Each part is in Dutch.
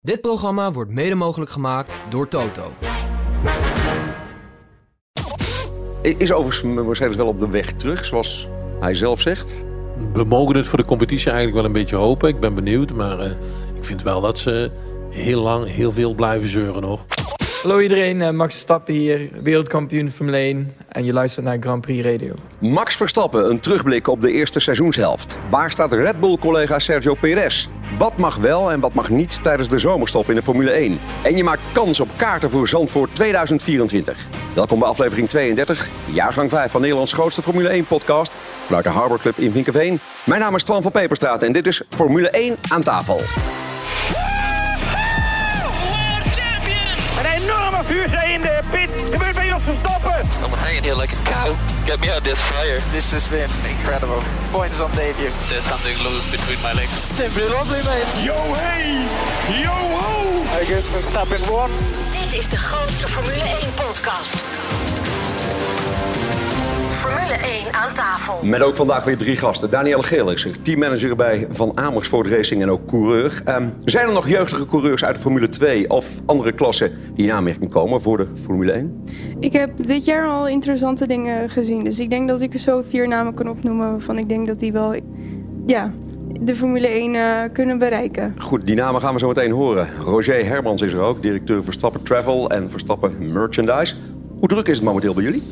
Dit programma wordt mede mogelijk gemaakt door Toto. Is overigens Mercedes wel op de weg terug, zoals hij zelf zegt? We mogen het voor de competitie eigenlijk wel een beetje hopen. Ik ben benieuwd, maar uh, ik vind wel dat ze heel lang heel veel blijven zeuren nog. Hallo iedereen, eh, Max Verstappen hier, wereldkampioen Formule 1 en je luistert naar Grand Prix Radio. Max Verstappen, een terugblik op de eerste seizoenshelft. Waar staat Red Bull-collega Sergio Perez? Wat mag wel en wat mag niet tijdens de zomerstop in de Formule 1? En je maakt kans op kaarten voor Zandvoort 2024. Welkom bij aflevering 32, jaargang 5 van Nederlands grootste Formule 1-podcast... vanuit de Harbor Club in Vinkenveen. Mijn naam is Twan van Peperstraat en dit is Formule 1 aan tafel. Vuurzee in de pit. Gebeurt bij ons Verstappen. I'm hanging here like a cow. Get me out of this fire. This has been incredible. Points on debut. There's something loose between my legs. Simply lovely, mate. Yo, hey. Yo, ho. I guess Verstappen won. Dit is de grootste Formule 1 podcast. Formule 1 aan tafel. Met ook vandaag weer drie gasten. Daniel Geelixer, teammanager bij Van Amersfoort Racing en ook coureur. Um, zijn er nog jeugdige coureurs uit de Formule 2 of andere klassen die in aanmerking komen voor de Formule 1? Ik heb dit jaar al interessante dingen gezien. Dus ik denk dat ik er zo vier namen kan opnoemen waarvan ik denk dat die wel ja, de Formule 1 uh, kunnen bereiken. Goed, die namen gaan we zo meteen horen. Roger Hermans is er ook, directeur Verstappen Travel en Verstappen Merchandise. Hoe druk is het momenteel bij jullie?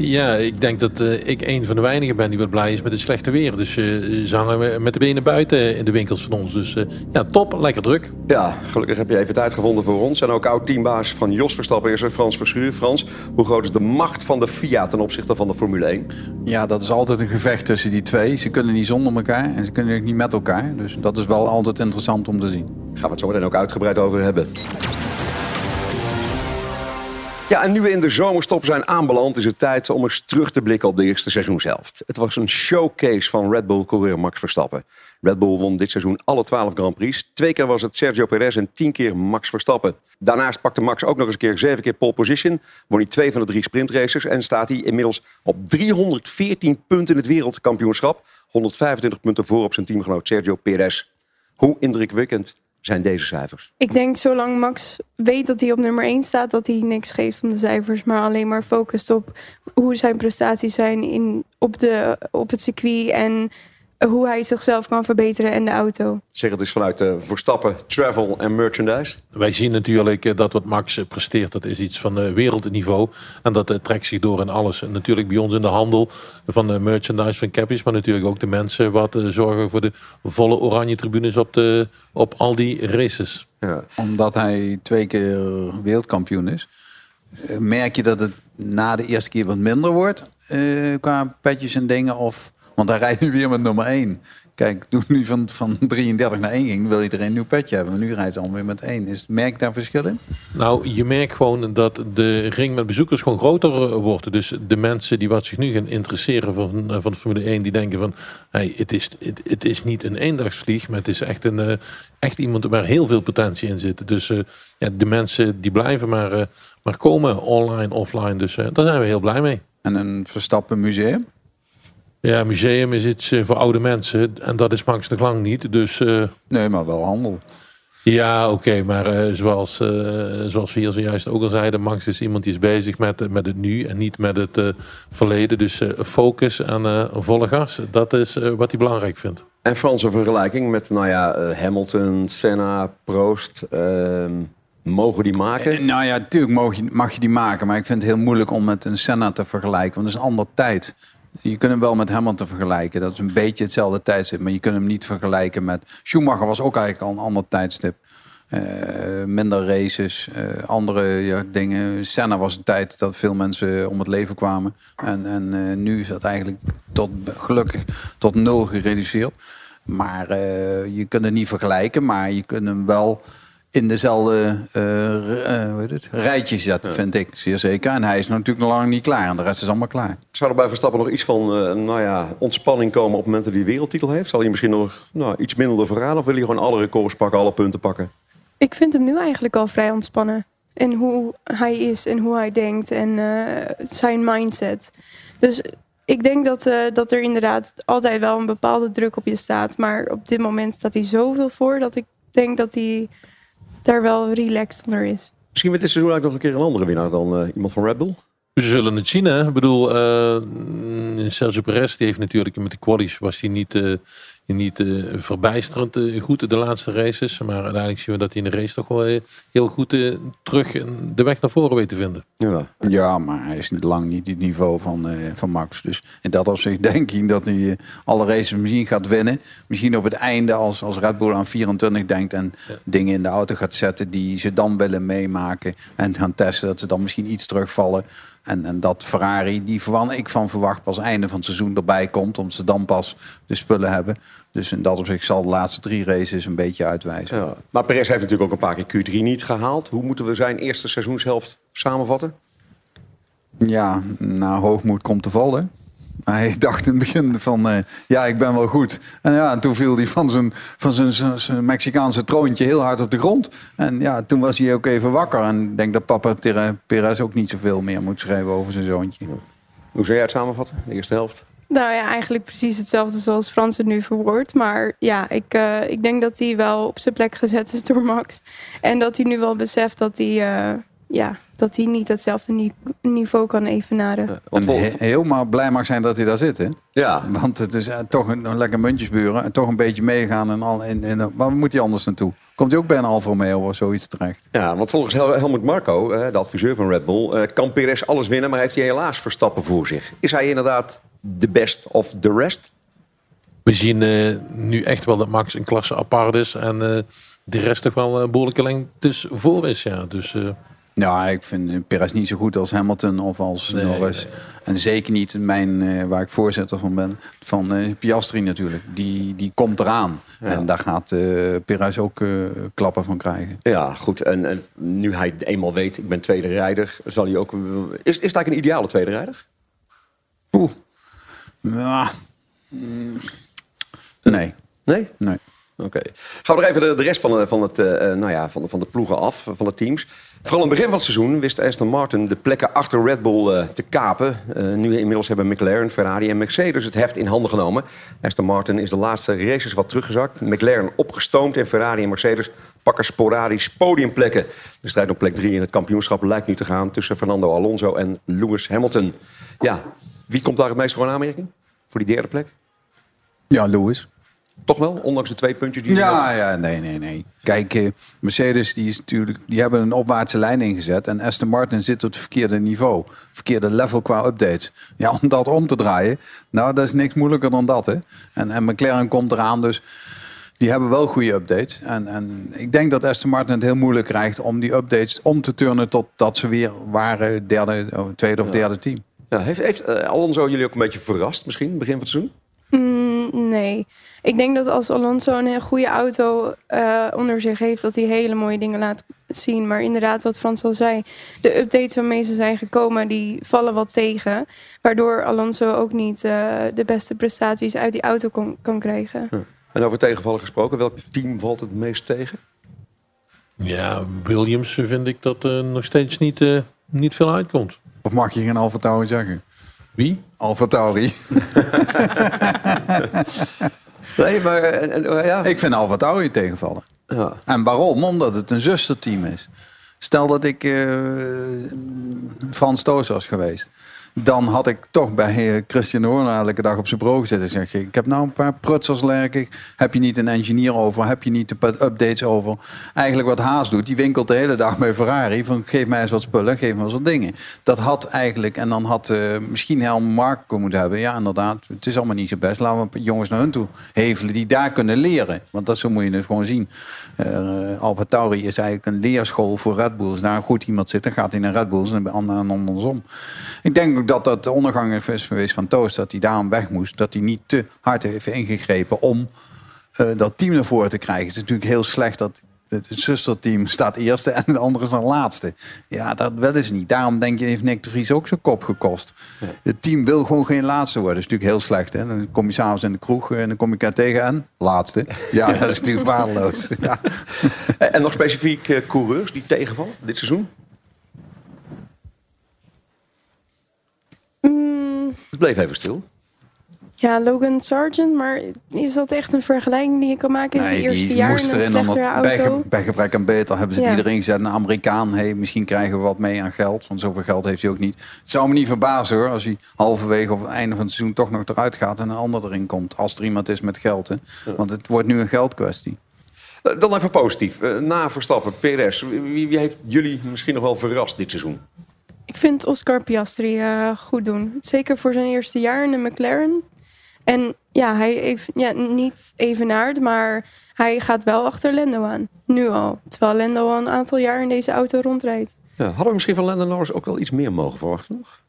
Ja, ik denk dat uh, ik een van de weinigen ben die wat blij is met het slechte weer. Dus uh, ze hangen met de benen buiten in de winkels van ons. Dus uh, ja, top, lekker druk. Ja, gelukkig heb je even tijd gevonden voor ons. En ook oud-teambaas van Jos Verstappen is er, Frans Verschuur. Frans, hoe groot is de macht van de FIA ten opzichte van de Formule 1? Ja, dat is altijd een gevecht tussen die twee. Ze kunnen niet zonder elkaar en ze kunnen ook niet met elkaar. Dus dat is wel altijd interessant om te zien. Gaan we het zo meteen ook uitgebreid over hebben. Ja, en nu we in de zomerstop zijn aanbeland, is het tijd om eens terug te blikken op de eerste seizoenshelft. Het was een showcase van Red Bull-coureur Max Verstappen. Red Bull won dit seizoen alle 12 Grand Prix. Twee keer was het Sergio Perez en tien keer Max Verstappen. Daarnaast pakte Max ook nog eens een keer zeven keer pole position. Won hij twee van de drie sprintraces en staat hij inmiddels op 314 punten in het wereldkampioenschap. 125 punten voor op zijn teamgenoot Sergio Perez. Hoe indrukwekkend zijn deze cijfers? Ik denk zolang Max weet dat hij op nummer 1 staat, dat hij niks geeft om de cijfers, maar alleen maar focust op hoe zijn prestaties zijn in, op, de, op het circuit en hoe hij zichzelf kan verbeteren en de auto. Zeg het eens vanuit de Verstappen, travel en merchandise. Wij zien natuurlijk dat wat Max presteert, dat is iets van wereldniveau. En dat trekt zich door in alles. En natuurlijk bij ons in de handel van de merchandise van cappies, maar natuurlijk ook de mensen wat zorgen voor de volle oranje tribunes op, de, op al die races. Ja. Omdat hij twee keer wereldkampioen is, merk je dat het na de eerste keer wat minder wordt qua petjes en dingen of want hij rijdt nu weer met nummer 1. Kijk, toen nu van, van 33 naar 1 ging, wil iedereen een nieuw petje hebben. Maar nu rijdt hij alweer met 1. Is, merk je daar verschil in? Nou, je merkt gewoon dat de ring met bezoekers gewoon groter wordt. Dus de mensen die wat zich nu gaan interesseren van, van de Formule 1, die denken van... Hey, het, is, het, het is niet een eendagsvlieg, maar het is echt, een, uh, echt iemand waar heel veel potentie in zit. Dus uh, ja, de mensen die blijven maar, uh, maar komen, online, offline. Dus daar zijn we heel blij mee. En een Verstappen museum? Ja, museum is iets voor oude mensen. En dat is Max de Lang niet. Dus, uh... Nee, maar wel handel. Ja, oké. Okay, maar uh, zoals, uh, zoals we hier zojuist ook al zeiden... Max is iemand die is bezig met, met het nu en niet met het verleden. Dus focus en volle gas. Dat is wat hij belangrijk vindt. En Frans, een vergelijking met nou ja, Hamilton, Senna, Proost... Ehm, mogen die maken? nou ja, natuurlijk mag je, mag je die maken. Maar ik vind het heel moeilijk om met een Senna te vergelijken. Want dat is een andere tijd. Je kunt hem wel met Hamilton vergelijken. Dat is een beetje hetzelfde tijdstip. Maar je kunt hem niet vergelijken met... Schumacher was ook eigenlijk al een ander tijdstip. Uh, minder races, uh, andere ja, dingen. Senna was een tijd dat veel mensen om het leven kwamen. En, en uh, nu is dat eigenlijk tot, gelukkig tot nul gereduceerd. Maar je kunt het niet vergelijken, maar je kunt hem wel in dezelfde uh, uh, het, rijtje zetten, vind ik. Zeer zeker. En hij is natuurlijk nog lang niet klaar. En de rest is allemaal klaar. Zou er bij Verstappen nog iets van uh, nou ja, ontspanning komen op het moment dat hij wereldtitel heeft? Zal hij misschien nog nou, iets minder verraden? Of wil hij gewoon alle records pakken, alle punten pakken? Ik vind hem nu eigenlijk al vrij ontspannen. En hoe hij is en hoe hij denkt en zijn mindset. Dus ik denk dat, dat er inderdaad altijd wel een bepaalde druk op je staat. Maar op dit moment staat hij zoveel voor dat ik denk dat hij daar wel relaxed onder is. Misschien we dit seizoen eigenlijk nog een keer een andere winnaar dan eh, iemand van Red Bull. We zullen het zien, hè. Ik bedoel, eh, Sergio Perez die heeft natuurlijk met de qualies was hij niet, eh, niet eh, verbijsterend eh, goed de laatste races. Maar uiteindelijk zien we dat hij in de race toch wel eh, heel goed eh, terug de weg naar voren weet te vinden. Ja. Ja, maar hij is niet lang niet het niveau van, eh, van Max. Dus in dat opzicht denk ik dat hij alle races misschien gaat winnen. Misschien op het einde als, als Red Bull aan 24 denkt en dingen in de auto gaat zetten die ze dan willen meemaken. En gaan testen dat ze dan misschien iets terugvallen. En, en dat Ferrari, die verwan ik van verwacht pas einde van het seizoen erbij komt. Omdat ze dan pas de spullen hebben. Dus in dat opzicht zal de laatste drie races een beetje uitwijzen. Ja. Maar Perez heeft natuurlijk ook een paar keer Q3 niet gehaald. Hoe moeten we zijn eerste seizoenshelft samenvatten? Ja, na hoogmoed komt de val, hè? Hij dacht in het begin van, eh, ja, ik ben wel goed. En ja, en toen viel hij van zijn, van zijn, zijn- Mexicaanse troontje heel hard op de grond. En ja, toen was hij ook even wakker. En ik denk dat papa Perez ook niet zoveel meer moet schrijven over zijn zoontje. Hoe zou jij het samenvatten, de eerste helft? Nou ja, eigenlijk precies hetzelfde zoals Frans het nu verwoordt. Maar ja, ik, eh, ik denk dat hij wel op zijn plek gezet is door Max. En dat hij nu wel beseft dat hij, eh, ja, dat hij niet hetzelfde ni- niveau kan evenaren. Want En vol- he- helemaal blij mag zijn dat hij daar zit, hè? ja, Want het is eh, toch een, een lekker muntjesburen. En toch een beetje meegaan. En al, in, in, waar moet hij anders naartoe? Komt hij ook bij een Alfa Romeo of zoiets terecht? ja, want volgens Hel- Helmut Marco, eh, de adviseur van Red Bull, eh, kan Perez alles winnen, maar heeft hij helaas Verstappen voor zich. Is hij inderdaad de best of the rest? We zien eh, nu echt wel dat Max een klasse apart is. En eh, de rest toch wel een behoorlijke lengtes voor is. Ja. Dus eh, Ja, ik vind Perez niet zo goed als Hamilton of als Nee, Norris. En zeker niet mijn, eh, waar ik voorzitter van ben, van eh, Piastri natuurlijk. Die, die komt eraan. En daar gaat eh Perez ook eh, klappen van krijgen. Ja, goed. En, en nu hij eenmaal weet, ik ben tweede rijder, zal hij ook... Is, is het eigenlijk een ideale tweede rijder? Oeh. Ja. Mm. Nee, Nee? nee. Oké. Gaan we er even de, de rest van, de- van, het, eh, eh, nou ja, van, de- van de ploegen af, van de teams. Vooral in het begin van het seizoen wist Aston Martin de plekken achter Red Bull eh, te kapen. Eh, nu inmiddels hebben McLaren, Ferrari en Mercedes het heft in handen genomen. Aston Martin is de laatste races wat teruggezakt. McLaren opgestoomd en Ferrari en Mercedes pakken sporadisch podiumplekken. De strijd om plek 3 in het kampioenschap lijkt nu te gaan tussen Fernando Alonso en Lewis Hamilton. Ja, wie komt daar het meest voor in aanmerking? Voor die derde plek? Ja, Lewis. Toch wel, ondanks de twee puntjes die Ja, ja, nee, nee, nee. Kijk, eh, Mercedes die is natuurlijk, die hebben een opwaartse lijn ingezet. En Aston Martin zit op het verkeerde niveau. Verkeerde level qua updates. Ja, om dat om te draaien, nou, dat is niks moeilijker dan dat, hè. En, en McLaren komt eraan, dus die hebben wel goede updates. En, en ik denk dat Aston Martin het heel moeilijk krijgt om die updates om te turnen tot dat ze weer waren derde, of tweede of derde team. Ja, heeft heeft eh, Alonso jullie ook een beetje verrast misschien, begin van het seizoen? Mm, nee. Ik denk dat als Alonso een heel goede auto eh, onder zich heeft, dat hij hele mooie dingen laat zien. Maar inderdaad, wat Frans al zei, de updates waarmee ze zijn gekomen, die vallen wat tegen. Waardoor Alonso ook niet eh, de beste prestaties uit die auto kon, kan krijgen. En over tegenvallen gesproken, welk team valt het meest tegen? ja, Williams vind ik dat er nog steeds niet, eh, niet veel uitkomt. Of mag je geen Alfa Tauri zeggen? Wie? Alfa Tauri. Nee, maar eh, ja. Ik vind Alfa Tauri tegenvallen. ja. En waarom? Omdat het een zusterteam is. Stel dat ik eh, Frans Toos was geweest. Dan had ik toch bij Christian Horner elke dag op zijn bureau gezeten. En zeg ik heb nou een paar prutsers lerken. Heb je niet een engineer over? Heb je niet een updates over? Eigenlijk wat Haas doet. Die winkelt de hele dag bij Ferrari. Van geef mij eens wat spullen, geef me eens wat dingen. Dat had eigenlijk... En dan had eh, misschien Helm Marco moeten hebben. Ja, inderdaad. Het is allemaal niet zo best. Laten we jongens naar hun toe hevelen die daar kunnen leren. Want dat zo moet je het gewoon zien. Uh, Tauri is eigenlijk een leerschool voor Red Bull. Als daar goed iemand zit, dan gaat hij naar Red Bulls en andersom. Ik denk ook dat dat de ondergang is geweest van Toast. Dat hij daarom weg moest. Dat hij niet te hard heeft ingegrepen om uh, dat team naar voren te krijgen. Het is natuurlijk heel slecht dat het zusterteam staat eerste en de andere is dan laatste. Ja, dat willen ze niet. Daarom denk je, heeft Nick de Vries ook zijn kop gekost. Ja. Het team wil gewoon geen laatste worden. Dat is natuurlijk heel slecht. Hè? Dan kom je s'avonds in de kroeg en dan kom ik er tegen en laatste. Ja, dat is natuurlijk waardeloos. Ja. En nog specifiek uh, coureurs die tegenvallen dit seizoen? Het bleef even stil. Ja, Logan Sargent, maar is dat echt een vergelijking die je kan maken in zijn eerste jaar in een slechtere bij, auto? ge- bij gebrek aan beter hebben ze Ja. erin gezet. Een Amerikaan, hey, misschien krijgen we wat mee aan geld. Want zoveel geld heeft hij ook niet. Het zou me niet verbazen hoor, als hij halverwege of het einde van het seizoen toch nog eruit gaat en een ander erin komt. Als er iemand is met geld. Hè. Want het wordt nu een geldkwestie. Eh, Dan even positief. Eh, Na Verstappen, PRS. Wie, wie heeft jullie misschien nog wel verrast dit seizoen? Ik vind Oscar Piastri eh, goed doen. Zeker voor zijn eerste jaar in de McLaren. En ja, hij heeft ja, niet evenaard, maar hij gaat wel achter Lando aan. Nu al. Terwijl Lando al een aantal jaar in deze auto rondrijdt. Ja, hadden we misschien van Lando Norris ook wel iets meer mogen verwachten nog?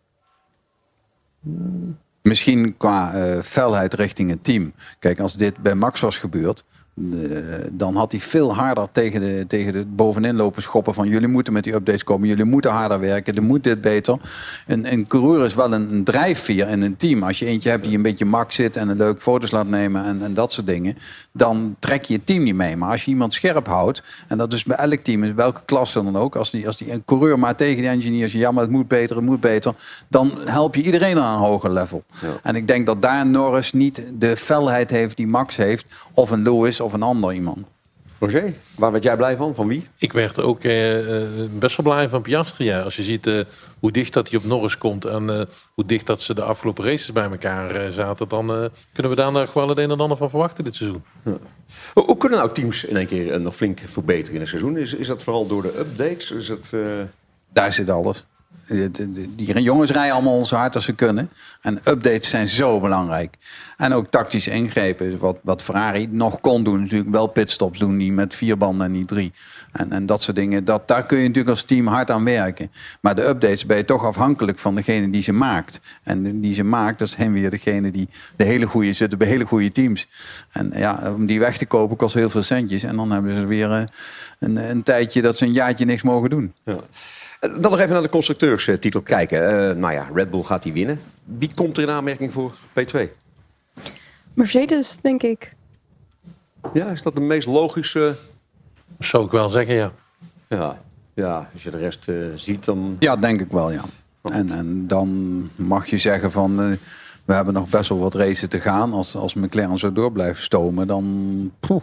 Misschien qua eh felheid richting het team. Kijk, als dit bij Max was gebeurd, dan had hij veel harder tegen de, tegen de bovenin lopen schoppen van jullie moeten met die updates komen, jullie moeten harder werken, er moet dit beter. Een, een coureur is wel een, een drijfveer in een team. Als je eentje hebt die een beetje mak zit en een leuk foto's laat nemen en, en dat soort dingen, dan trek je het team niet mee. Maar als je iemand scherp houdt, en dat is bij elk team, in welke klasse dan ook, als die, als die een coureur maar tegen die engineers, ja maar het moet beter, het moet beter, dan help je iedereen aan een hoger level. En ik denk dat daar Norris niet de felheid heeft die Max heeft, of een Lewis of een ander iemand. Roger, waar werd jij blij van? Van wie? Ik werd ook eh, eh, best wel blij van Piastri. Ja. Als je ziet eh, hoe dicht dat hij op Norris komt en eh, hoe dicht dat ze de afgelopen races bij elkaar eh, zaten, dan eh, kunnen we daar nog wel het een en ander van verwachten dit seizoen. Hoe, hoe kunnen nou teams in één keer nog flink verbeteren in een seizoen? Is, is dat vooral door de updates? Is het, eh, Daar zit alles. De- Die jongens rijden allemaal zo hard als ze kunnen. En updates zijn zo belangrijk. En ook tactische ingrepen. Wat, wat Ferrari nog kon doen. Natuurlijk wel pitstops doen. Die met vier banden en niet drie. En, en dat soort dingen. Dat, daar kun je natuurlijk als team hard aan werken. Maar de updates ben je toch afhankelijk van degene die ze maakt. En die ze maakt, dat hem weer degene die de hele goede zitten bij hele goede teams. En ja, om die weg te kopen kost heel veel centjes. En dan hebben ze weer eh, een, een tijdje dat ze een jaartje niks mogen doen. ja. Dan nog even naar de constructeurstitel kijken. Eh, nou ja, Red Bull gaat die winnen. Wie komt er in aanmerking voor P2? Mercedes, denk ik. Ja, is dat de meest logische? Zou ik wel zeggen, ja. Ja, ja als je de rest eh, ziet, dan... Ja, denk ik wel, ja. En, en dan mag je zeggen van... eh, we hebben nog best wel wat races te gaan. Als, als McLaren zo door blijft stomen, dan... poeh,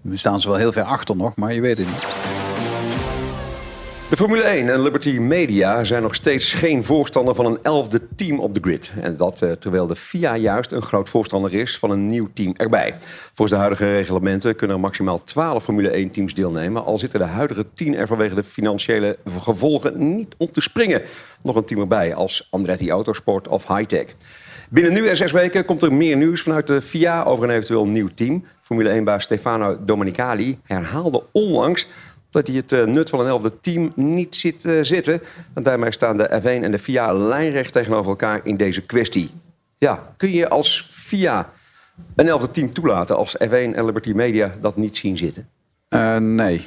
we staan ze wel heel ver achter nog, maar je weet het niet. De Formule 1 en Liberty Media zijn nog steeds geen voorstander van een elfde team op de grid. En dat eh, terwijl de FIA juist een groot voorstander is van een nieuw team erbij. Volgens de huidige reglementen kunnen er maximaal 12 Formule 1 teams deelnemen. Al zitten de huidige 10 er vanwege de financiële gevolgen niet om te springen. Nog een team erbij als Andretti Autosport of Hightech. Binnen nu en zes weken komt er meer nieuws vanuit de FIA over een eventueel nieuw team. Formule 1-baas Stefano Domenicali herhaalde onlangs dat hij het eh, nut van een elfde team niet ziet eh, zitten. En daarmee staan de F1 en de FIA lijnrecht tegenover elkaar in deze kwestie. Ja, kun je als FIA een elfde team toelaten als F1 en Liberty Media dat niet zien zitten? Eh, nee,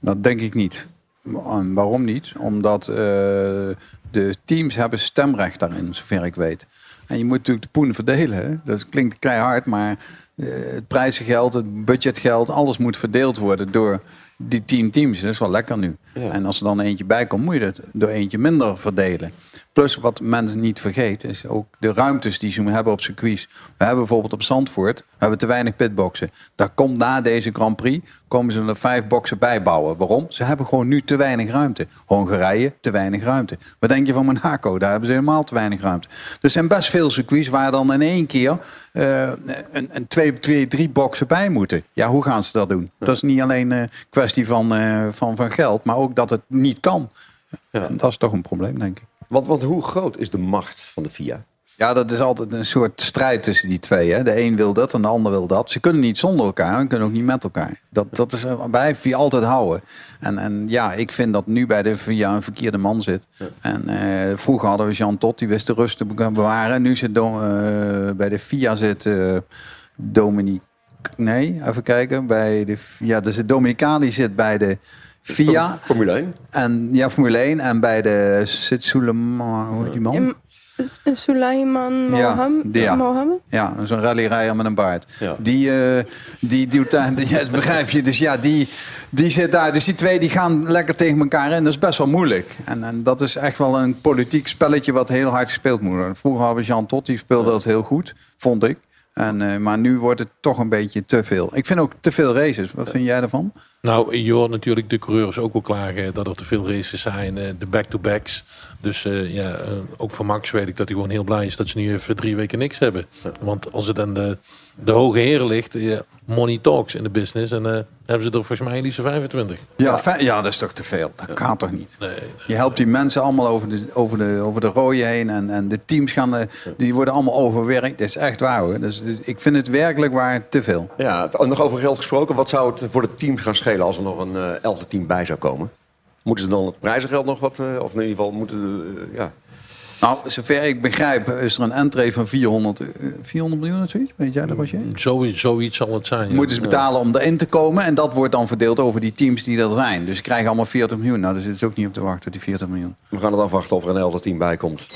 dat denk ik niet. Waarom niet? Omdat de teams hebben stemrecht daarin, zover ik weet. En je moet natuurlijk de poen verdelen. Dat klinkt keihard, maar het prijzengeld, het budgetgeld, alles moet verdeeld worden door die tien teams. Dat is wel lekker nu. En als er dan eentje bij komt, moet je dat door eentje minder verdelen. Plus wat mensen niet vergeten is ook de ruimtes die ze hebben op circuits. We hebben bijvoorbeeld op Zandvoort we hebben te weinig pitboxen. Daar komt na deze Grand Prix komen ze er vijf boxen bij bouwen. Waarom? Ze hebben gewoon nu te weinig ruimte. Hongarije te weinig ruimte. Wat denk je van Monaco? Daar hebben ze helemaal te weinig ruimte. Er zijn best veel circuits waar dan in één keer eh, een, een twee, twee, drie boxen bij moeten. Ja, hoe gaan ze dat doen? Dat is niet alleen een kwestie van, eh, van, van geld, maar ook dat het niet kan. En dat is toch een probleem, denk ik. Want, want hoe groot is de macht van de FIA? Ja, dat is altijd een soort strijd tussen die twee. Hè? De een wil dat en de ander wil dat. Ze kunnen niet zonder elkaar en kunnen ook niet met elkaar. Dat, dat is eh, bij VIA altijd houden. En, en ja, ik vind dat nu bij de VIA een verkeerde man zit. En eh, vroeger hadden we Jean Tot, die wist de rust te be- bewaren. Nu zit Do- eh, bij de VIA zit eh, Dominique... Nee, even kijken. Bij de, ja, dus Dominicali zit bij de VIA. Formule 1? En, ja, Formule 1. En bij de zit Soulema, hoe heet die man? Em- S- Sulaiman Ja. Mohammed? Ja, zo'n rallyrijder met een baard. Ja. Die, eh, die doet daar, ja, begrijp je. Dus ja, die, die zit daar. Dus die twee die gaan lekker tegen elkaar in. Dat is best wel moeilijk. En, en dat is echt wel een politiek spelletje wat heel hard gespeeld moet worden. Vroeger hadden we Jean Tot, die speelde dat heel goed, vond ik. En, eh, maar nu wordt het toch een beetje te veel. Ik vind ook te veel races. Wat vind jij ervan? Nou, je hoort natuurlijk de coureurs ook wel klagen dat er te veel races zijn. eh, De back-to-backs. Dus eh, ja, ook van Max weet ik dat hij gewoon heel blij is dat ze nu even drie weken niks hebben. Want als het aan de, de hoge heren ligt, ja, money talks in de business. En eh, hebben ze er volgens mij liefst 25. Ja, ja, dat is toch te veel. Dat kan toch niet? Nee, Je helpt die mensen allemaal over de, over de, over de rode heen. En, en de teams gaan, eh, die worden allemaal overwerkt. Dat is echt waar hoor. Dus, dus ik vind het werkelijk waar te veel. Ja, het- nog over geld gesproken. Wat zou het voor het team gaan schelen als er nog een eh elfde team bij zou komen? Moeten ze dan het prijzengeld nog wat, eh, of in ieder geval moeten, ja. Nou, zover ik begrijp is er een entree van 400, eh, 400 miljoen of zoiets. Weet jij dat, was je? zoiets, zoiets zal het zijn. ja. Moeten ze betalen om erin te komen. En dat wordt dan verdeeld over die teams die er zijn. Dus ze krijgen allemaal 40 miljoen. Nou, daar zitten ze ook niet op te wachten, die 40 miljoen. We gaan het afwachten of er een elfde team bij komt.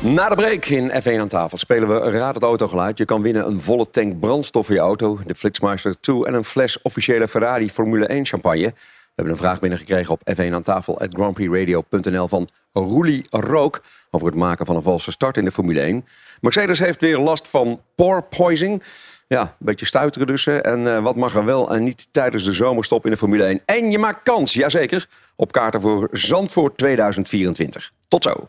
Na de break in F1 aan tafel spelen we Raad het Autogeluid. Je kan winnen een volle tank brandstof voor je auto, de Flitsmeister 2 en een fles officiële Ferrari Formule 1 champagne. We hebben een vraag binnengekregen op F1 aan tafel at grandprixradio.nl van Roelie Rook over het maken van een valse start in de Formule 1. Mercedes heeft weer last van pore poisoning. Ja, een beetje stuiteren dus. En eh, wat mag er wel en niet tijdens de zomerstop in de Formule 1. En je maakt kans, jazeker, op kaarten voor Zandvoort 2024. Tot zo.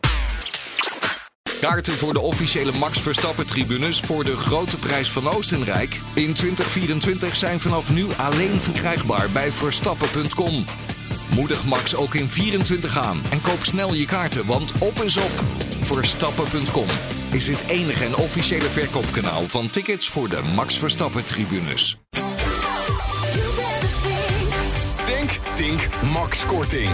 Kaarten voor de officiële Max Verstappen tribunes voor de grote prijs van Oostenrijk in 2024 zijn vanaf nu alleen verkrijgbaar bij verstappen.com. Moedig Max ook in 24 aan en koop snel je kaarten, want op is op. Verstappen.com is het enige en officiële verkoopkanaal van tickets voor de Max Verstappen tribunes. Denk, Tink, Max Korting.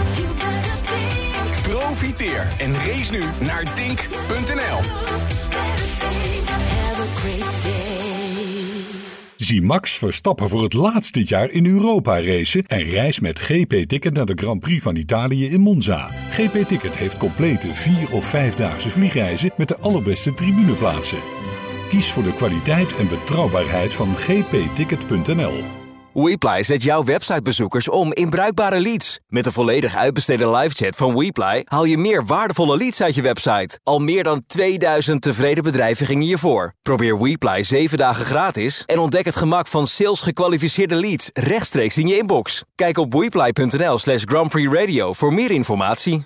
Profiteer en race nu naar dink.nl. Zie Max Verstappen voor het laatst dit jaar in Europa racen en reis met GP-ticket naar de Grand Prix van Italië in Monza. GP-ticket heeft complete vier- of vijfdaagse vliegreizen met de allerbeste tribuneplaatsen. Kies voor de kwaliteit en betrouwbaarheid van gpticket.nl. WePly zet jouw websitebezoekers om in bruikbare leads. Met een volledig uitbesteden livechat van WePly haal je meer waardevolle leads uit je website. Al meer dan 2000 tevreden bedrijven gingen hiervoor. Probeer WePly 7 dagen gratis en ontdek het gemak van sales gekwalificeerde leads rechtstreeks in je inbox. Kijk op wePly.nl slash voor meer informatie.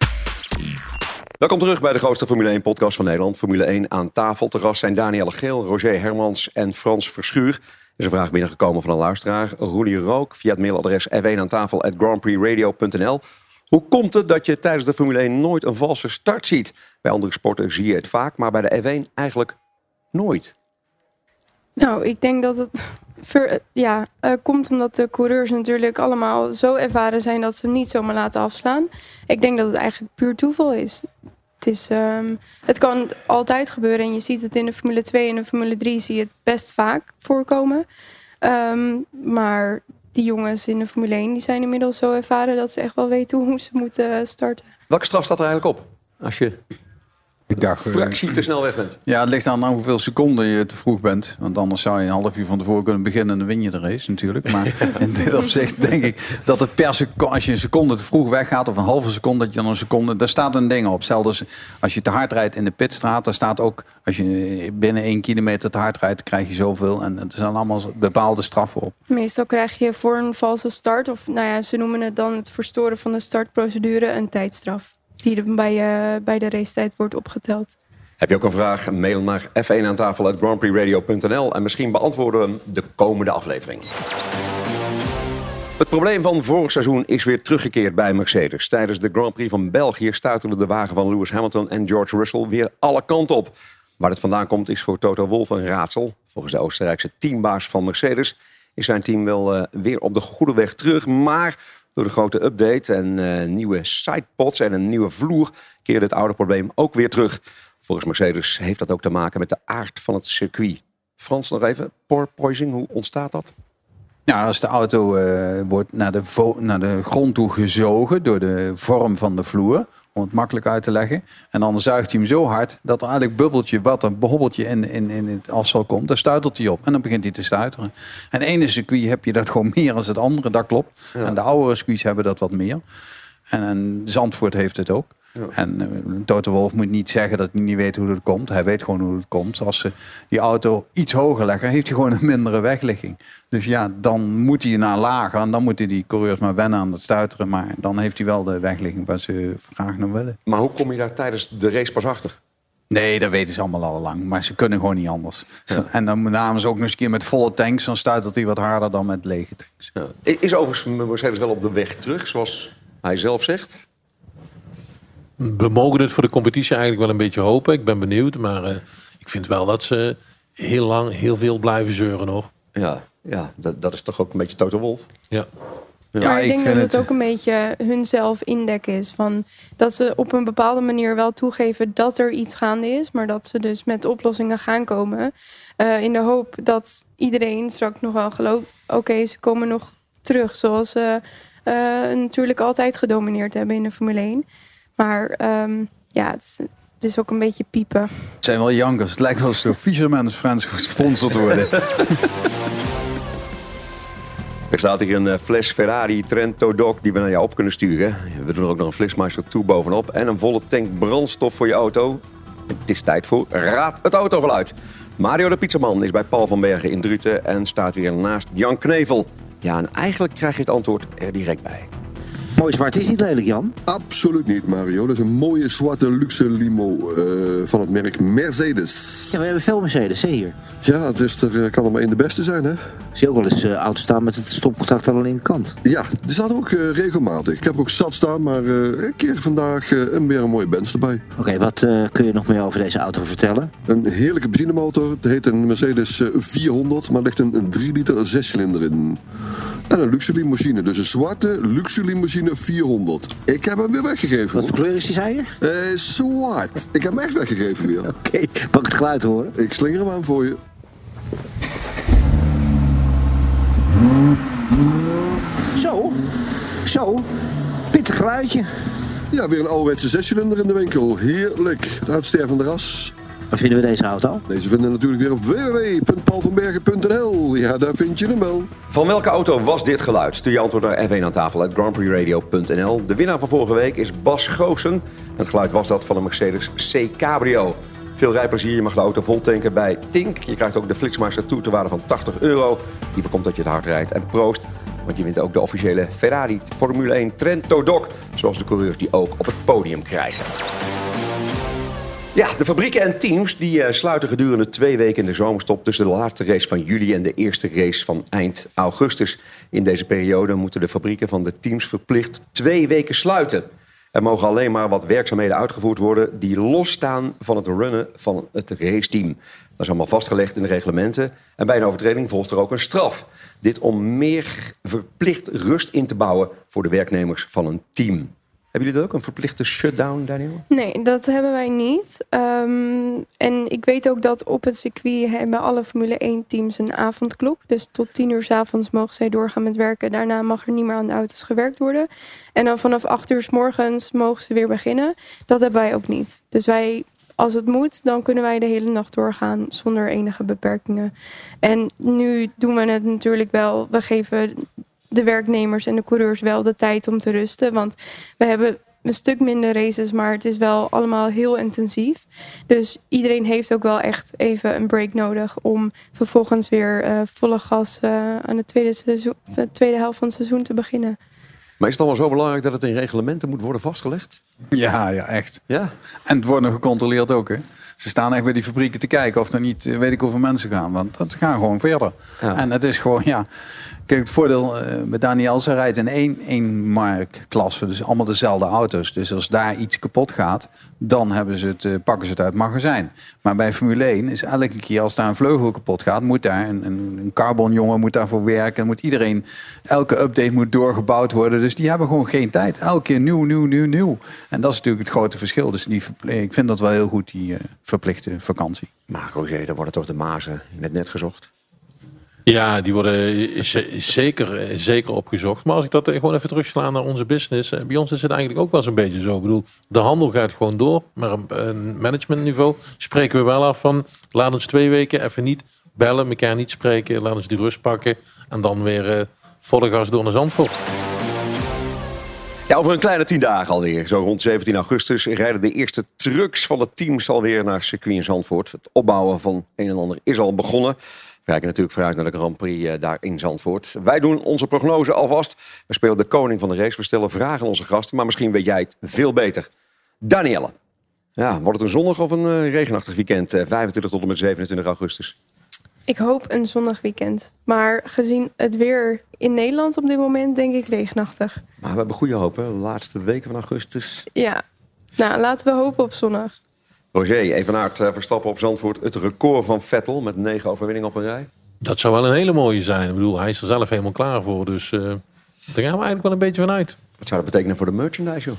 Welkom terug bij de grootste Formule 1 podcast van Nederland. Formule 1 aan tafel. Te gast zijn Danielle Geel, Roger Hermans en Frans Verschuur. Er is een vraag binnengekomen van een luisteraar. Roelie Rook via het mailadres f1 aan tafel at grandprixradio.nl. Hoe komt het dat je tijdens de Formule 1 nooit een valse start ziet? Bij andere sporten zie je het vaak, maar bij de F1 eigenlijk nooit. Nou, ik denk dat het ja, eh, komt omdat de coureurs natuurlijk allemaal zo ervaren zijn dat ze niet zomaar laten afslaan. Ik denk dat het eigenlijk puur toeval is. Het, is ehm, het kan altijd gebeuren en je ziet het in de Formule 2 en de Formule 3 zie je het best vaak voorkomen. Ehm, maar die jongens in de Formule 1 die zijn inmiddels zo ervaren dat ze echt wel weten hoe ze moeten starten. Welke straf staat er eigenlijk op? Als je Ik dacht, eh, fractie te snel weg bent. Ja, het ligt aan hoeveel seconden je te vroeg bent. Want anders zou je een half uur van tevoren kunnen beginnen en dan win je de race natuurlijk. Maar in dit opzicht denk ik dat het per seconde, als je een seconde te vroeg weggaat of een halve seconde, dat je dan een seconde, daar staat een ding op. Zelfs als, als je te hard rijdt in de pitstraat, daar staat ook, als je binnen één kilometer te hard rijdt, krijg je zoveel. En er zijn allemaal bepaalde straffen op. Meestal krijg je voor een valse start, of nou ja, ze noemen het dan het verstoren van de startprocedure, een tijdstraf. Die er bij, eh, bij de racetijd wordt opgeteld. Heb je ook een vraag? Mail naar f1 aan tafel at grandprixradio.nl en misschien beantwoorden we hem de komende aflevering. Het probleem van vorig seizoen is weer teruggekeerd bij Mercedes. Tijdens de Grand Prix van België stuiterde de wagen van Lewis Hamilton en George Russell weer alle kanten op. Waar het vandaan komt is voor Toto Wolff een raadsel. Volgens de Oostenrijkse teambaas van Mercedes is zijn team wel eh, weer op de goede weg terug. Maar door de grote update en eh, nieuwe sidepods en een nieuwe vloer keerde het oude probleem ook weer terug. Volgens Mercedes heeft dat ook te maken met de aard van het circuit. Frans, nog even. Pore poisoning, hoe ontstaat dat? Ja, als de auto eh, wordt naar de, naar de grond toe gezogen door de vorm van de vloer, om het makkelijk uit te leggen. En dan zuigt hij hem zo hard dat er eigenlijk bubbeltje, wat een hobbeltje in, in, in het afval komt, daar stuitert hij op. En dan begint hij te stuiteren. En ene circuit heb je dat gewoon meer dan het andere, dat klopt. En de oudere circuits hebben dat wat meer. En, en Zandvoort heeft het ook. En Toto Wolf moet niet zeggen dat hij niet weet hoe het komt. Hij weet gewoon hoe het komt. Als ze die auto iets hoger leggen, heeft hij gewoon een mindere wegligging. Dus ja, dan moet hij naar lager. En dan moeten die coureurs maar wennen aan het stuiteren. Maar dan heeft hij wel de wegligging waar ze graag naar willen. Maar hoe kom je daar tijdens de race pas achter? Nee, dat weten ze allemaal al lang. Maar ze kunnen gewoon niet anders. En dan namen ze ook nog eens een keer met volle tanks. Dan stuitert hij wat harder dan met lege tanks. Ja. Is overigens Mercedes wel op de weg terug, zoals hij zelf zegt? We mogen het voor de competitie eigenlijk wel een beetje hopen. Ik ben benieuwd, maar eh, ik vind wel dat ze heel lang heel veel blijven zeuren nog. Ja, ja dat, dat is toch ook een beetje Toto Wolf? Ja. maar ik denk dat het ook een beetje hunzelf indek is. Van dat ze op een bepaalde manier wel toegeven dat er iets gaande is. Maar dat ze dus met oplossingen gaan komen. eh, in de hoop dat iedereen straks nog wel gelooft. Oké, ze komen nog terug. Zoals ze eh, natuurlijk altijd gedomineerd hebben in de Formule 1. Maar ehm, ja, het is, het is ook een beetje piepen. Het zijn wel jankers. Het lijkt wel eens door Fisherman's Friends gesponsord worden. Er staat hier een eh, fles Ferrari Trento Doc die we naar jou op kunnen sturen. We doen er ook nog een Flitsmeister toe bovenop. En een volle tank brandstof voor je auto. Het is tijd voor Raad het Autogeluid. Mario de Pizzaman is bij Paul van Bergen in Druten en staat weer naast Jan Knevel. Ja, en eigenlijk krijg je het antwoord er direct bij. Mooi zwart is niet lelijk, Jan. Absoluut niet, Mario. Dat is een mooie zwarte luxe limo eh, van het merk Mercedes. Ja, we hebben veel Mercedes hè, hier. Ja, dus er eh, kan er maar één de beste zijn, hè? Zie je ook wel eens eh auto's staan met het stopcontact aan de linkerkant. Ja, die staan er ook regelmatig. Ik heb er ook zat staan, maar een keer vandaag een weer een mooie Benz erbij. Oké, wat kun je nog meer over deze auto vertellen? Een heerlijke benzinemotor. Het heet een Mercedes eh, 400, maar er ligt een, een 3 liter zescilinder in. En een luxe limousine, dus een zwarte luxe limousine 400. Ik heb hem weer weggegeven. Wat voor kleur is die, zei je? Eh, zwart. Ik heb hem echt weggegeven weer. Oké, mag ik het geluid horen? Ik slinger hem aan voor je. Zo, zo, pittig geluidje. Ja, weer een ouderwetse zescilinder in de winkel. Heerlijk. Het uitstervende ras. Waar vinden we deze auto? Deze vinden we natuurlijk weer op www.paulvanbergen.nl. Ja, daar vind je hem wel. Van welke auto was dit geluid? Stuur je antwoord naar F1 aan tafel uit grandprixradio.nl. De winnaar van vorige week is Bas Goosen. Het geluid was dat van een Mercedes C Cabrio. Veel rijplezier, je mag de auto vol tanken bij Tink. Je krijgt ook de Flitsmeister Tour ter waarde van 80 euro. Die voorkomt dat je het hard rijdt. En proost, want je wint ook de officiële Ferrari Formule 1 Trento Doc. Zoals de coureurs die ook op het podium krijgen. Ja, de fabrieken en teams die eh, sluiten gedurende twee weken in de zomerstop tussen de laatste race van juli en de eerste race van eind augustus. In deze periode moeten de fabrieken van de teams verplicht twee weken sluiten. Er mogen alleen maar wat werkzaamheden uitgevoerd worden die losstaan van het runnen van het raceteam. Dat is allemaal vastgelegd in de reglementen. En bij een overtreding volgt er ook een straf. Dit om meer verplicht rust in te bouwen voor de werknemers van een team. Hebben jullie dat ook, een verplichte shutdown, Daniel? Nee, dat hebben wij niet. Ehm, en ik weet ook dat op het circuit hebben alle Formule 1 teams een avondklok. Dus tot tien uur s avonds mogen zij doorgaan met werken. Daarna mag er niet meer aan de auto's gewerkt worden. En dan vanaf acht uur s morgens mogen ze weer beginnen. Dat hebben wij ook niet. Dus wij, als het moet, dan kunnen wij de hele nacht doorgaan zonder enige beperkingen. En nu doen we het natuurlijk wel. We geven de werknemers en de coureurs wel de tijd om te rusten. Want we hebben een stuk minder races, maar het is wel allemaal heel intensief. Dus iedereen heeft ook wel echt even een break nodig om vervolgens weer eh, volle gas eh, aan de tweede, seizoen, de tweede helft van het seizoen te beginnen. Maar is het allemaal zo belangrijk dat het in reglementen moet worden vastgelegd? Ja, ja, echt. Ja. En het wordt nog gecontroleerd ook, hè. Ze staan echt bij die fabrieken te kijken of er niet, eh, weet ik hoeveel mensen gaan. Want dat gaan gewoon verder. En het is gewoon, ja... Kijk, het voordeel eh, met Daniel, ze rijdt in één, één markklasse. Dus allemaal dezelfde auto's. Dus als daar iets kapot gaat, dan hebben ze het, eh, pakken ze het uit het magazijn. Maar bij Formule 1 is elke keer als daar een vleugel kapot gaat... moet daar een, een, carbonjongen moet daarvoor werken. Moet iedereen, elke update moet doorgebouwd worden. Dus die hebben gewoon geen tijd. Elke keer nieuw, nieuw, nieuw, nieuw. En dat is natuurlijk het grote verschil. Dus die, ik vind dat wel heel goed, die eh, verplichte vakantie. Maar Roger, dan worden toch de mazen in het net gezocht? Ja, die worden zeker, zeker opgezocht. Maar als ik dat eh, gewoon even terugsla naar onze business. eh, Bij ons is het eigenlijk ook wel zo'n beetje zo. Ik bedoel, de handel gaat gewoon door. Maar op een managementniveau spreken we wel af van... laat ons twee weken even niet bellen, elkaar niet spreken. Laat ons die rust pakken. En dan weer eh volle gas door naar Zandvoort. Ja, over een kleine tien dagen alweer. Zo rond 17 augustus rijden de eerste trucks van het teams alweer naar circuit in Zandvoort. Het opbouwen van een en ander is al begonnen. Kijken natuurlijk vooruit naar de Grand Prix eh, daar in Zandvoort. Wij doen onze prognose alvast. We spelen de koning van de race. We stellen vragen aan onze gasten, maar misschien weet jij het veel beter. Danielle. Ja, wordt het een zonnig of een eh, regenachtig weekend? eh, 25 tot en met 27 augustus. Ik hoop een zonnig weekend. Maar gezien het weer in Nederland op dit moment, denk ik regenachtig. Maar we hebben goede hoop, hè? De laatste weken van augustus. Ja, nou laten we hopen op zonnig. Roger, Evenaert uh, Verstappen op Zandvoort. Het record van Vettel met negen overwinningen op een rij. Dat zou wel een hele mooie zijn. Ik bedoel, hij is er zelf helemaal klaar voor. Dus eh, daar gaan we eigenlijk wel een beetje van uit. Wat zou dat betekenen voor de merchandise, joh?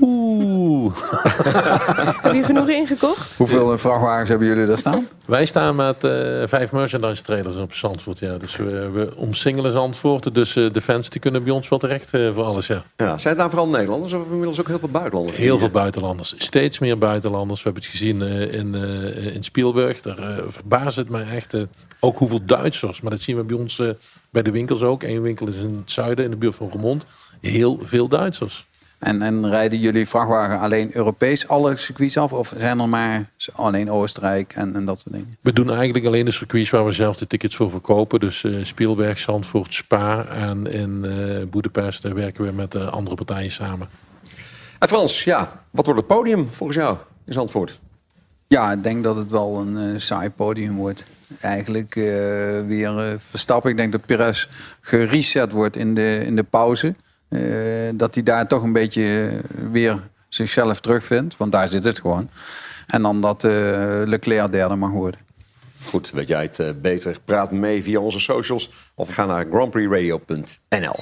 Oeh. Heb je genoeg ingekocht? Hoeveel eh, vrachtwagens hebben jullie daar staan? Wij staan met eh, vijf merchandise trailers op Zandvoort. Ja. Dus we, we omsingelen Zandvoort. Dus eh, de fans die kunnen bij ons wel terecht voor alles. Ja. Ja, zijn het nou vooral Nederlanders of inmiddels ook heel veel buitenlanders? Heel veel buitenlanders. Steeds meer buitenlanders. We hebben het gezien eh, in, eh, in Spielberg. Daar uh, verbaast het mij echt. eh, ook hoeveel Duitsers. Maar dat zien we bij ons eh, bij de winkels ook. Eén winkel is in het zuiden, in de buurt van Remond. Heel veel Duitsers. En, en rijden jullie vrachtwagen alleen Europees alle circuits af? Of zijn er maar alleen Oostenrijk en, en dat soort dingen? We doen eigenlijk alleen de circuits waar we zelf de tickets voor verkopen. Dus uh, Spielberg, Zandvoort, Spa en in uh, Boedapest uh, werken we met andere partijen samen. En Frans, ja, wat wordt het podium volgens jou in Zandvoort? Ja, ik denk dat het wel een uh, saai podium wordt. Eigenlijk uh, weer uh, Verstappen. Ik denk dat Perez gereset wordt in de, in de pauze. Uh, dat hij daar toch een beetje weer zichzelf terugvindt. Want daar zit het gewoon. En dan dat uh, Leclerc derde mag worden. Goed, weet jij het uh, beter? Praat mee via onze socials of ga naar grandprixradio.nl.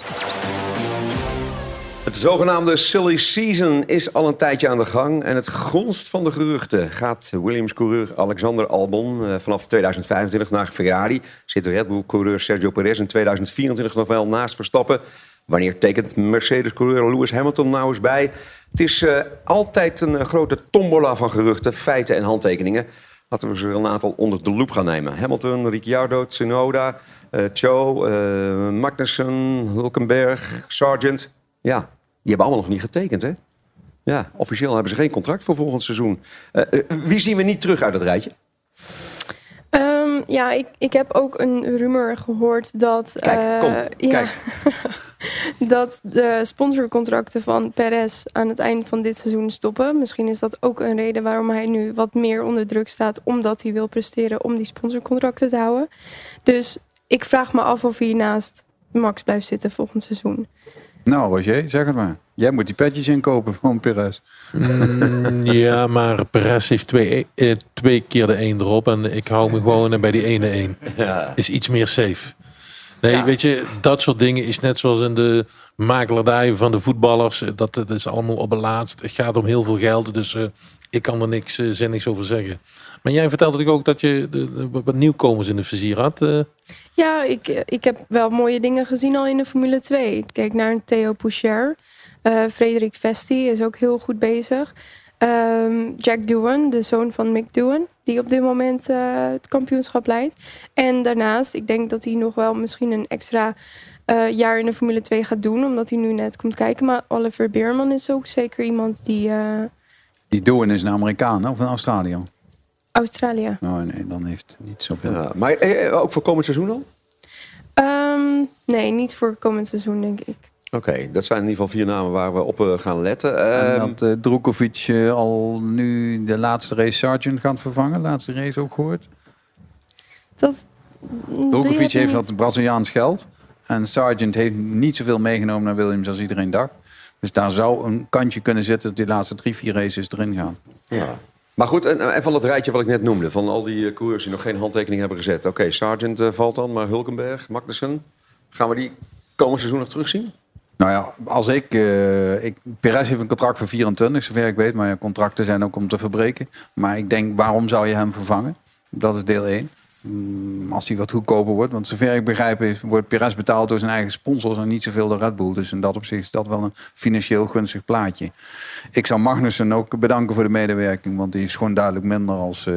Het zogenaamde silly season is al een tijdje aan de gang. En het gonst van de geruchten gaat Williams-coureur Alexander Albon vanaf 2025 naar Ferrari. Zit Red Bull-coureur Sergio Perez in 2024 nog wel naast Verstappen. Wanneer tekent Mercedes-coureur Lewis Hamilton nou eens bij? Het is uh, altijd een uh, grote tombola van geruchten, feiten en handtekeningen. Laten we ze een aantal onder de loep gaan nemen. Hamilton, Ricciardo, Tsunoda, uh, Cho, Magnussen, Hulkenberg, Sargent. Ja, die hebben allemaal nog niet getekend, hè? Ja, officieel hebben ze geen contract voor volgend seizoen. wie zien we niet terug uit het rijtje? Um, ja, ik, ik heb ook een rumor gehoord dat... Kijk, kom, ja, kijk. dat de sponsorcontracten van Perez aan het einde van dit seizoen stoppen. Misschien is dat ook een reden waarom hij nu wat meer onder druk staat... omdat hij wil presteren om die sponsorcontracten te houden. Dus ik vraag me af of hij naast Max blijft zitten volgend seizoen. Nou, Roger, zeg het maar. Jij moet die petjes inkopen van Perez. Mm, ja, maar Perez heeft twee, eh, twee keer de één erop. En ik hou me gewoon bij die ene één. Ja. Is iets meer safe. Nee, ja. weet je, dat soort dingen is net zoals in de makelaardij van de voetballers. Dat, dat is allemaal op het laatst. Het gaat om heel veel geld, dus uh, ik kan er niks uh, zinnigs over zeggen. Maar jij vertelde natuurlijk ook dat je de, de, wat nieuwkomers in de vizier had. Uh. Ja, ik, ik heb wel mooie dingen gezien al in de Formule 2. Ik keek naar een Theo Poucher. Uh, Frederik Vesti is ook heel goed bezig. Um, Jack Doohan, de zoon van Mick Doohan, die op dit moment uh, het kampioenschap leidt. En daarnaast, ik denk dat hij nog wel misschien een extra uh, jaar in de Formule 2 gaat doen, omdat hij nu net komt kijken. Maar Oliver Beerman is ook zeker iemand die. Die Doohan is een Amerikaan of een Australiër? Australië. Oh nee, dan heeft het niet zoveel. Ja, maar eh, ook voor komend seizoen al? Um, nee, niet voor komend seizoen, denk ik. Oké, okay, dat zijn in ieder geval vier namen waar we op uh, gaan letten. En dat uh, uh, al nu de laatste race Sargent gaat vervangen. Laatste race ook gehoord. Dat, Drukovic heeft wat Braziliaans geld. En Sargent heeft niet zoveel meegenomen naar Williams als iedereen dacht. Dus daar zou een kantje kunnen zitten dat die laatste drie, vier races erin gaan. Ja. Maar goed, en, en van het rijtje wat ik net noemde, van al die coureurs die nog geen handtekening hebben gezet. Oké, okay, Sargent valt dan, maar Hulkenberg, Magnussen. Gaan we die komend seizoen nog terugzien? Nou ja, als ik, uh, ik... Perez heeft een contract voor 24, zover ik weet. Maar contracten zijn ook om te verbreken. Maar ik denk, waarom zou je hem vervangen? Dat is deel 1. Mm, als die wat goedkoper wordt. Want zover ik begrijp is, wordt Perez betaald door zijn eigen sponsors en niet zoveel door Red Bull. Dus in dat opzicht is dat wel een financieel gunstig plaatje. Ik zou Magnussen ook bedanken voor de medewerking, want die is gewoon duidelijk minder als, eh,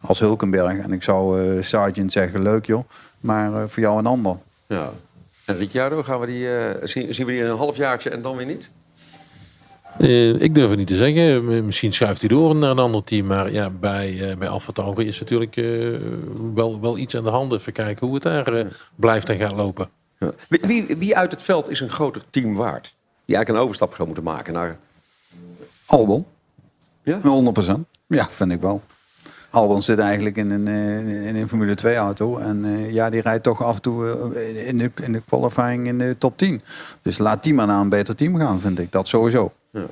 als Hulkenberg. En ik zou eh Sargent zeggen, leuk joh, maar eh, voor jou een ander. Ja. En Ricciardo, gaan we die, zien, zien we die in een halfjaartje en dan weer niet? Eh, ik durf het niet te zeggen. Misschien schuift hij door naar een ander team. Maar ja, bij, eh bij Alfa Tauri is natuurlijk eh, wel, wel iets aan de hand. Even kijken hoe het daar eh, blijft en gaat lopen. Ja. Wie, wie, uit het veld is een groter team waard? Die eigenlijk een overstap zou moeten maken naar... Albon. Ja? 100%. Ja, vind ik wel. Albon zit eigenlijk in een, eh, in een Formule 2 auto. En eh, ja, die rijdt toch af en toe in, de, in de qualifying in de top 10. Dus laat die maar naar een beter team gaan, vind ik. Dat sowieso. Ja.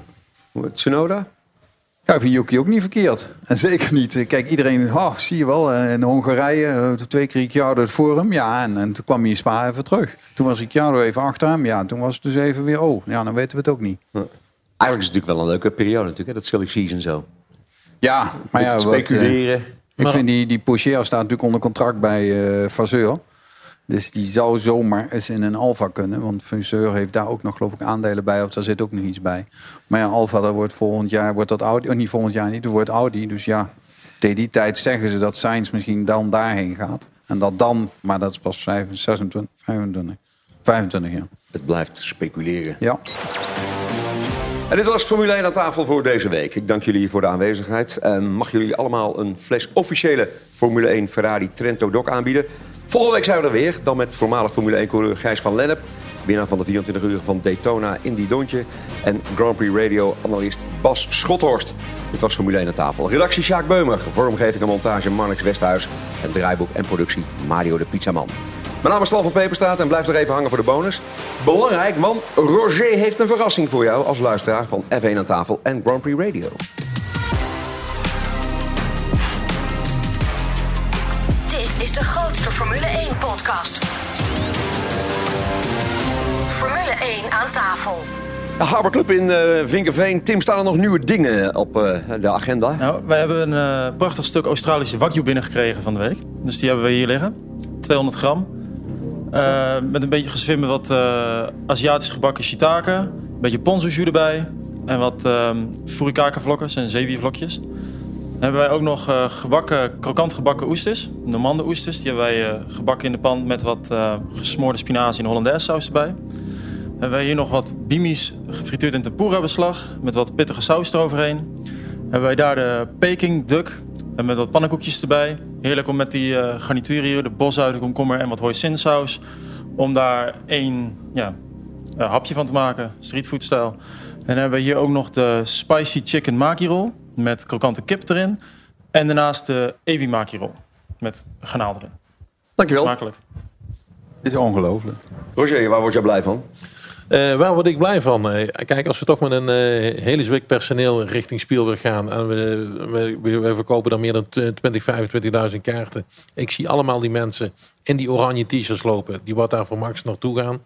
Tsunoda? Ja, ik vind Yuki ook niet verkeerd. En zeker niet. Kijk, iedereen, oh, zie je wel, eh, in Hongarije, eh, twee keer Ricciardo het voor hem. Ja, en, en toen kwam hij in Spa even terug. Toen was Ricciardo even achter hem. Ja, toen was het dus even weer, oh, ja, dan weten we het ook niet. Eigenlijk is het natuurlijk wel een leuke periode natuurlijk, hè? dat silly season zo. Ja, maar ja, wat, eh, speculeren. ik vind die, die Pocher staat natuurlijk onder contract bij eh Vasseur. Dus die zou zomaar eens in een Alfa kunnen. Want Vasseur heeft daar ook nog geloof ik aandelen bij. Of daar zit ook nog iets bij. Maar ja, Alfa, dat wordt volgend jaar wordt dat Audi. Oh, niet volgend jaar niet, dat wordt Audi. Dus ja, tegen die tijd zeggen ze dat Sainz misschien dan daarheen gaat. En dat dan, maar dat is pas 25, 26, 25. 25 ja. Het blijft speculeren. Ja. En dit was Formule 1 aan tafel voor deze week. Ik dank jullie voor de aanwezigheid. En mag jullie allemaal een fles officiële Formule 1 Ferrari Trento Doc aanbieden. Volgende week zijn we er weer. Dan met voormalig Formule 1-coureur Gijs van Lennep. Winnaar van de 24 uur van Daytona in die Dontje. En Grand Prix Radio-analyst Bas Schothorst. Dit was Formule 1 aan tafel. Redactie Sjaak Beumer. Vormgeving en montage Marnix Westhuis. En draaiboek en productie Mario de Pizzaman. Mijn naam is Stan van Peperstraat en blijf er even hangen voor de bonus. Belangrijk, want Roger heeft een verrassing voor jou als luisteraar van F1 aan tafel en Grand Prix Radio. Is de grootste Formule 1 podcast. Formule 1 aan tafel. De Harbor Club in eh Vinkenveen. Tim, staan er nog nieuwe dingen op eh, de agenda? Nou, wij hebben een eh, prachtig stuk Australische wagyu binnengekregen van de week. Dus die hebben we hier liggen. 200 gram. Eh, met een beetje geswimmen wat eh, Aziatisch gebakken shiitake. Een beetje ponzu jus erbij. En wat ehm furikake vlokjes en zeewiervlokjes. Dan hebben wij ook nog eh, gebakken, krokant gebakken oesters. Normande oesters. Die hebben wij eh, gebakken in de pan met wat eh, gesmoorde spinazie en hollandaise saus erbij. Hebben wij hier nog wat bimis gefrituurd in tempura beslag. Met wat pittige saus eroverheen. Hebben wij daar de Peking duck en met wat pannenkoekjes erbij. Heerlijk om met die garnituur hier, de bosuiten, komkommer en wat hoisinsaus. Om daar één ja, hapje van te maken, streetfood-stijl. En dan hebben we hier ook nog de spicy chicken maki roll met krokante kip erin. En daarnaast de ebi maki roll met garnaal erin. Dankjewel. Smakelijk. Dit is ongelooflijk. Roger, waar word jij blij van? Eh, waar word ik blij van? Eh, kijk, als we toch met een eh hele zwik personeel richting Spielberg gaan en we, we, we- we verkopen dan meer dan 20, 25.000 kaarten. Ik zie allemaal die mensen in die oranje t-shirts lopen, die wat daar voor Max naartoe gaan.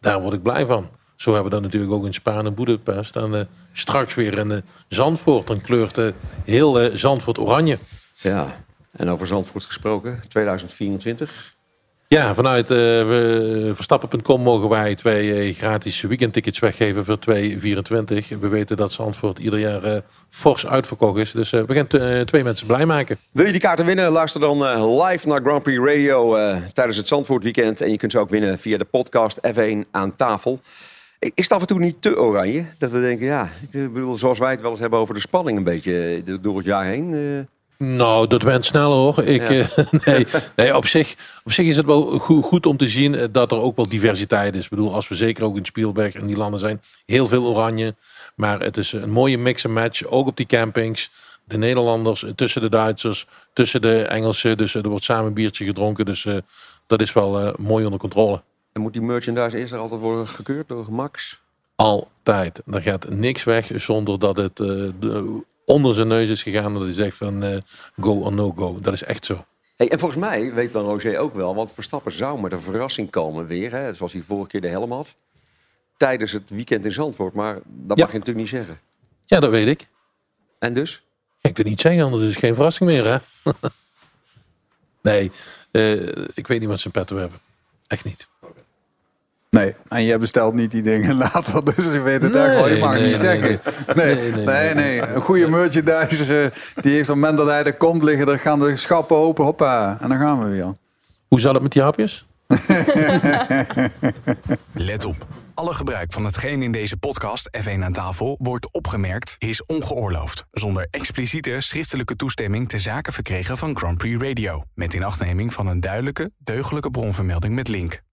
Daar word ik blij van. Zo hebben we dat natuurlijk ook in Spa en Boedapest. En eh, straks weer in eh, Zandvoort. Dan kleurt eh, heel Zandvoort oranje. Ja, en over Zandvoort gesproken, 2024. Ja, vanuit Verstappen.com mogen wij twee gratis weekendtickets weggeven voor 2024. We weten dat Zandvoort ieder jaar fors uitverkocht is. Dus we gaan twee mensen blij maken. Wil je die kaarten winnen? Luister dan live naar Grand Prix Radio tijdens het Zandvoort weekend. En je kunt ze ook winnen via de podcast F1 aan tafel. Is het af en toe niet te oranje? Dat we denken, ja, ik bedoel, zoals wij het wel eens hebben over de spanning een beetje eh, door het jaar heen. eh. Nou, dat went sneller hoor. Ik, Ja. eh, nee, nee, op, zich, op zich is het wel goed, goed om te zien eh, dat er ook wel diversiteit is. Ik bedoel, als we zeker ook in Spielberg en die landen zijn, heel veel oranje. Maar het is een mooie mix en match, ook op die campings. De Nederlanders eh, tussen de Duitsers, tussen de Engelsen. Dus eh, er wordt samen een biertje gedronken. Dus eh, dat is wel eh, mooi onder controle. En moet die merchandise eerst er altijd worden gekeurd door Max? Altijd. Er gaat niks weg zonder dat het eh, de- onder zijn neus is gegaan. Dat hij zegt van eh, go or no go. Dat is echt zo. Hey, en volgens mij weet dan Roger ook wel, want Verstappen zou met een verrassing komen weer. Hè, zoals hij vorige keer de helm had. Tijdens het weekend in Zandvoort. Maar dat Ja. mag je natuurlijk niet zeggen. Ja, dat weet ik. En dus? Ik dat niet zeggen, anders is het geen verrassing meer, hè? Nee, eh, ik weet niet wat ze in petto hebben. Echt niet. Nee, en je bestelt niet die dingen later, dus je weet het echt wel. Je mag het nee, niet nee, zeggen. Nee, nee, nee. nee, Een goede merchandise, eh, die heeft op het moment dat hij er komt liggen, dan gaan de schappen open, hoppa, en dan gaan we weer. Hoe zal het met die hapjes? Let op. Alle gebruik van hetgeen in deze podcast F1 aan tafel wordt opgemerkt is ongeoorloofd. Zonder expliciete schriftelijke toestemming te zaken verkregen van Grand Prix Radio. Met inachtneming van een duidelijke, deugdelijke bronvermelding met link.